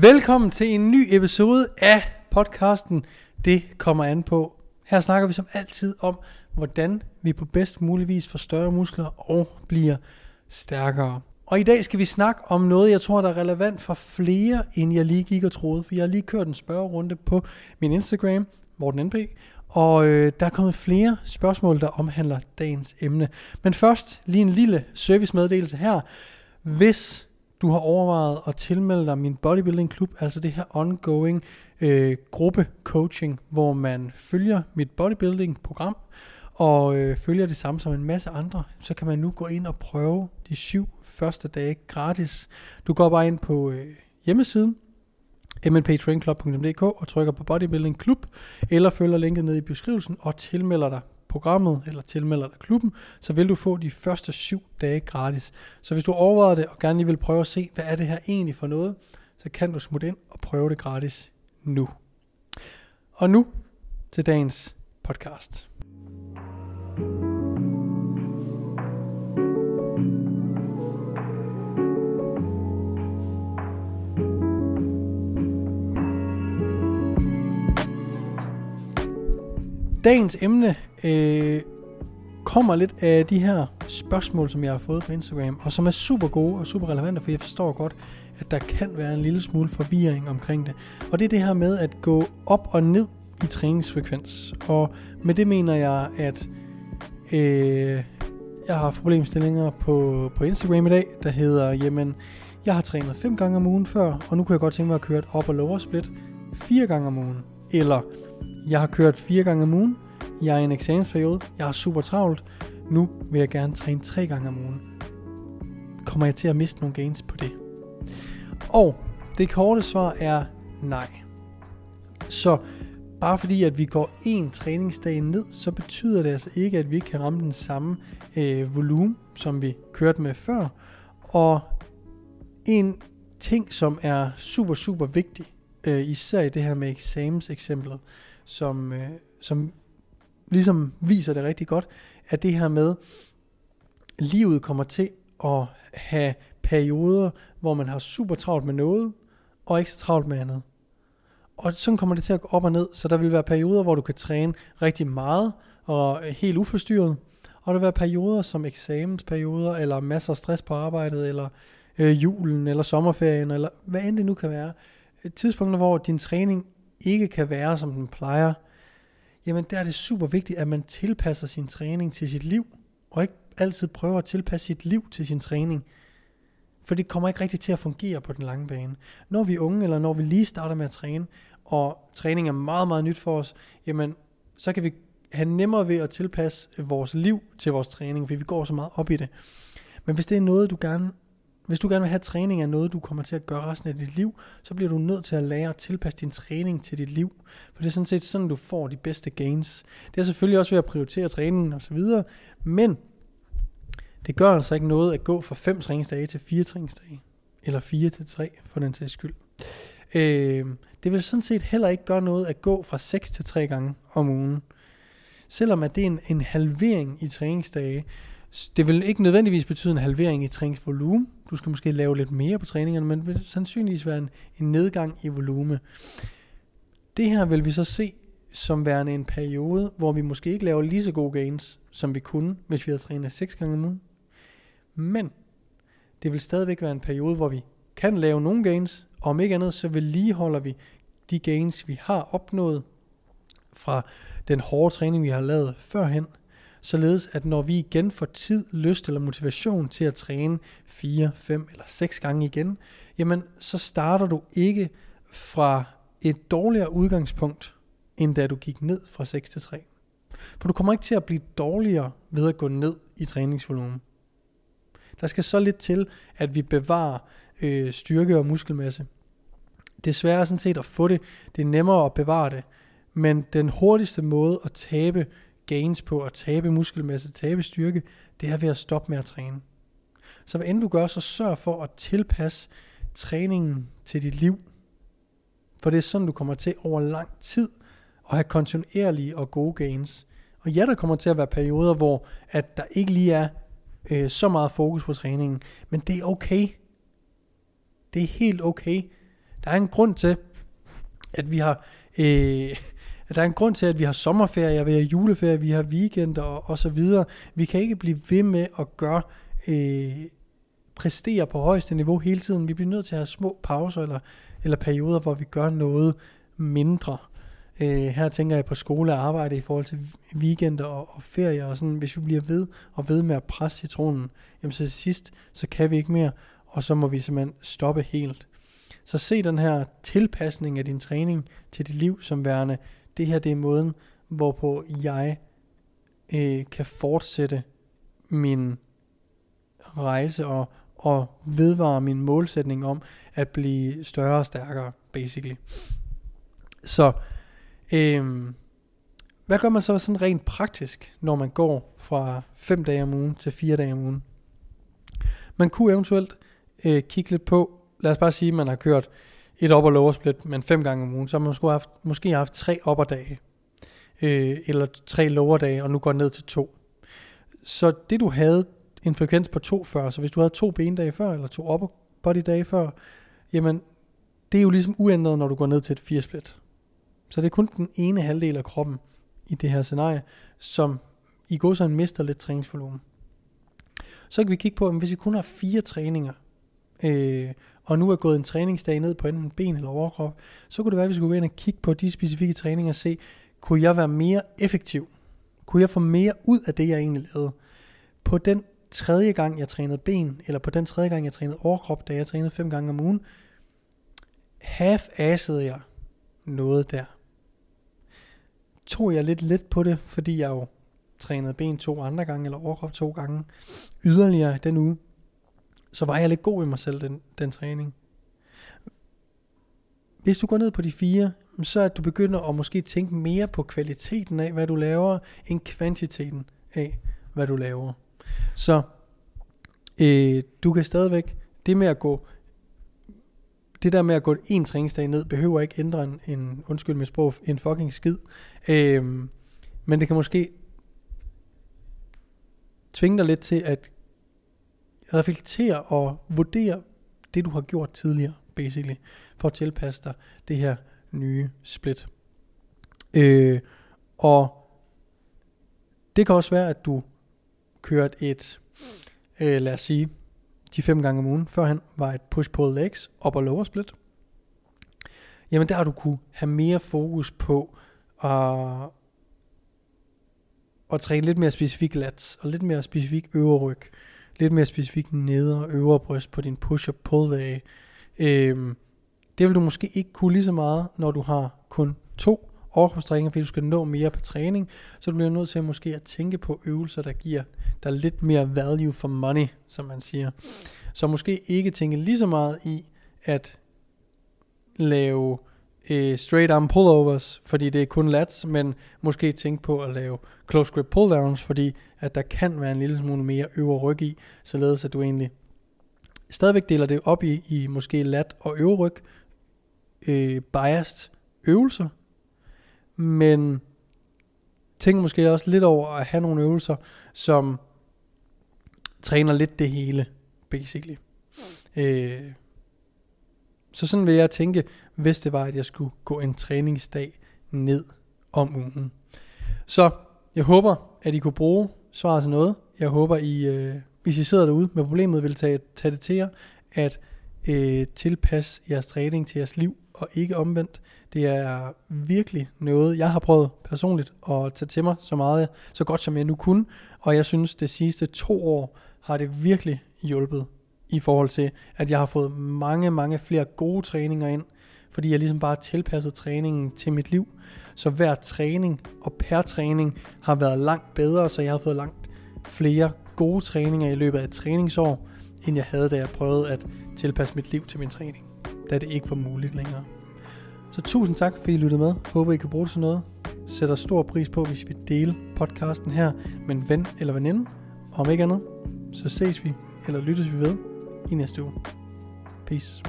Velkommen til en ny episode af podcasten Det kommer an på. Her snakker vi som altid om, hvordan vi på bedst mulig vis får større muskler og bliver stærkere. Og i dag skal vi snakke om noget, jeg tror, der er relevant for flere, end jeg lige gik og troede. For jeg har lige kørt en spørgerunde på min Instagram, Morten NP, og øh, der er kommet flere spørgsmål, der omhandler dagens emne. Men først lige en lille servicemeddelelse her. Hvis du har overvejet at tilmelde dig min bodybuilding klub, altså det her ongoing øh, gruppe coaching, hvor man følger mit bodybuilding program og øh, følger det samme som en masse andre, så kan man nu gå ind og prøve de syv første dage gratis. Du går bare ind på øh, hjemmesiden, mnptrainclub.dk og trykker på Bodybuilding Klub, eller følger linket ned i beskrivelsen og tilmelder dig programmet, eller tilmelder dig klubben, så vil du få de første syv dage gratis. Så hvis du overvejer det, og gerne lige vil prøve at se, hvad er det her egentlig for noget, så kan du smutte ind og prøve det gratis nu. Og nu til dagens podcast. Dagens emne øh, kommer lidt af de her spørgsmål, som jeg har fået på Instagram, og som er super gode og super relevante, for jeg forstår godt, at der kan være en lille smule forvirring omkring det. Og det er det her med at gå op og ned i træningsfrekvens. Og med det mener jeg, at øh, jeg har problemstillinger på, på Instagram i dag, der hedder, jamen, jeg har trænet fem gange om ugen før, og nu kunne jeg godt tænke mig at køre et op- og lower split fire gange om ugen. Eller, jeg har kørt fire gange om ugen, jeg er i en eksamensperiode, jeg har super travlt, nu vil jeg gerne træne tre gange om ugen. Kommer jeg til at miste nogle gains på det? Og det korte svar er nej. Så bare fordi at vi går en træningsdag ned, så betyder det altså ikke, at vi ikke kan ramme den samme øh, volumen, som vi kørte med før. Og en ting, som er super, super vigtig, øh, især i det her med eksamenseksemplet, som, øh, som ligesom viser det rigtig godt, at det her med, livet kommer til at have perioder, hvor man har super travlt med noget, og ikke så travlt med andet. Og sådan kommer det til at gå op og ned, så der vil være perioder, hvor du kan træne rigtig meget og helt uforstyrret, og der vil være perioder som eksamensperioder, eller masser af stress på arbejdet, eller øh, julen, eller sommerferien, eller hvad end det nu kan være. Tidspunkter, hvor din træning ikke kan være, som den plejer, jamen der er det super vigtigt, at man tilpasser sin træning til sit liv, og ikke altid prøver at tilpasse sit liv til sin træning. For det kommer ikke rigtig til at fungere på den lange bane. Når vi er unge, eller når vi lige starter med at træne, og træning er meget, meget nyt for os, jamen så kan vi have nemmere ved at tilpasse vores liv til vores træning, fordi vi går så meget op i det. Men hvis det er noget, du gerne hvis du gerne vil have træning af noget, du kommer til at gøre resten af dit liv, så bliver du nødt til at lære at tilpasse din træning til dit liv. For det er sådan set sådan, du får de bedste gains. Det er selvfølgelig også ved at prioritere træningen osv., men det gør altså ikke noget at gå fra 5 træningsdage til 4 træningsdage. Eller 4 til 3, for den sags skyld. Øh, det vil sådan set heller ikke gøre noget at gå fra 6 til 3 gange om ugen. Selvom at det er en, en halvering i træningsdage, det vil ikke nødvendigvis betyde en halvering i træningsvolumen. Du skal måske lave lidt mere på træningerne, men det vil sandsynligvis være en, en nedgang i volume. Det her vil vi så se som værende en periode, hvor vi måske ikke laver lige så gode gains, som vi kunne, hvis vi havde trænet 6 gange om ugen. Men det vil stadigvæk være en periode, hvor vi kan lave nogle gains, og om ikke andet, så vedligeholder vi de gains, vi har opnået fra den hårde træning, vi har lavet førhen, således at når vi igen får tid, lyst eller motivation til at træne 4, 5 eller 6 gange igen, jamen så starter du ikke fra et dårligere udgangspunkt, end da du gik ned fra 6 til 3. For du kommer ikke til at blive dårligere ved at gå ned i træningsvolumen. Der skal så lidt til, at vi bevarer øh, styrke og muskelmasse. Det er sværere sådan set at få det. Det er nemmere at bevare det. Men den hurtigste måde at tabe gains på, at tabe muskelmasse, tabe styrke, det er ved at stoppe med at træne. Så hvad end du gør, så sørg for at tilpasse træningen til dit liv. For det er sådan, du kommer til over lang tid at have kontinuerlige og gode gains. Og ja, der kommer til at være perioder, hvor at der ikke lige er øh, så meget fokus på træningen, men det er okay. Det er helt okay. Der er en grund til, at vi har... Øh, at der er en grund til, at vi har sommerferie, vi har juleferie, vi har weekender og, og så videre. Vi kan ikke blive ved med at gøre, øh, præstere på højeste niveau hele tiden. Vi bliver nødt til at have små pauser eller, eller perioder, hvor vi gør noget mindre. Øh, her tænker jeg på skole og arbejde i forhold til weekender og, og ferie og sådan. Hvis vi bliver ved og ved med at presse citronen, jamen så til sidst, så kan vi ikke mere, og så må vi simpelthen stoppe helt. Så se den her tilpasning af din træning til dit liv som værende, det her det er måden, hvorpå jeg øh, kan fortsætte min rejse og, og vedvare min målsætning om at blive større og stærkere, basically. Så, øh, hvad gør man så sådan rent praktisk, når man går fra 5 dage om ugen til 4 dage om ugen? Man kunne eventuelt øh, kigge lidt på, lad os bare sige, at man har kørt et op- og lower split, men fem gange om ugen, så har man måske haft, måske haft tre upper dage, øh, eller tre lower dage, og nu går ned til to. Så det du havde en frekvens på to før, så hvis du havde to bendage før, eller to upper body dage før, jamen det er jo ligesom uændret, når du går ned til et fire split. Så det er kun den ene halvdel af kroppen i det her scenarie, som i går så mister lidt træningsvolumen. Så kan vi kigge på, at hvis vi kun har fire træninger, øh, og nu er gået en træningsdag ned på enten ben eller overkrop, så kunne det være, at vi skulle gå ind og kigge på de specifikke træninger og se, kunne jeg være mere effektiv? Kunne jeg få mere ud af det, jeg egentlig lavede? På den tredje gang, jeg trænede ben, eller på den tredje gang, jeg trænede overkrop, da jeg trænede fem gange om ugen, half-assede jeg noget der. Tog jeg lidt let på det, fordi jeg jo trænede ben to andre gange, eller overkrop to gange, yderligere den uge, så var jeg lidt god i mig selv, den, den træning. Hvis du går ned på de fire, så er du begynder at måske tænke mere på kvaliteten af, hvad du laver, end kvantiteten af, hvad du laver. Så øh, du kan stadigvæk, det med at gå, det der med at gå en træningsdag ned, behøver ikke ændre en, en undskyld med sprog, en fucking skid. Øh, men det kan måske tvinge dig lidt til at reflektere og vurdere det, du har gjort tidligere, basically, for at tilpasse dig det her nye split. Øh, og det kan også være, at du kørt et, øh, lad os sige, de fem gange om ugen, førhen var et push-pull legs, op og lower split. Jamen der har du kunne have mere fokus på at, at træne lidt mere specifik lats, og lidt mere specifik øverryg lidt mere specifikt nedre og øvre bryst på din push og pull dag. Øhm, det vil du måske ikke kunne lige så meget, når du har kun to overkropstræninger, fordi du skal nå mere på træning, så du bliver nødt til at måske at tænke på øvelser, der giver der lidt mere value for money, som man siger. Så måske ikke tænke lige så meget i at lave øh, straight arm pullovers, fordi det er kun lats, men måske tænke på at lave close grip pull downs, fordi at der kan være en lille smule mere øvre ryg i, således at du egentlig stadigvæk deler det op i, i måske lat og øvre ryg, øh, biased øvelser, men tænk måske også lidt over at have nogle øvelser, som træner lidt det hele, basically. Øh, så sådan vil jeg tænke, hvis det var, at jeg skulle gå en træningsdag ned om ugen. Så jeg håber, at I kunne bruge svaret til noget. Jeg håber, I, øh, hvis I sidder derude med problemet, vil tage, tage det til jer, at øh, tilpasse jeres træning til jeres liv, og ikke omvendt. Det er virkelig noget, jeg har prøvet personligt at tage til mig så meget, så godt som jeg nu kunne, og jeg synes, det sidste to år har det virkelig hjulpet i forhold til, at jeg har fået mange, mange flere gode træninger ind, fordi jeg ligesom bare har tilpasset træningen til mit liv. Så hver træning og per træning har været langt bedre, så jeg har fået langt flere gode træninger i løbet af et træningsår, end jeg havde, da jeg prøvede at tilpasse mit liv til min træning, da det ikke var muligt længere. Så tusind tak, fordi I lyttede med. Håber, I kan bruge det til noget. Sætter stor pris på, hvis I vil dele podcasten her med en ven eller veninde. Og om ikke andet, så ses vi eller lyttes vi ved i næste uge. Peace.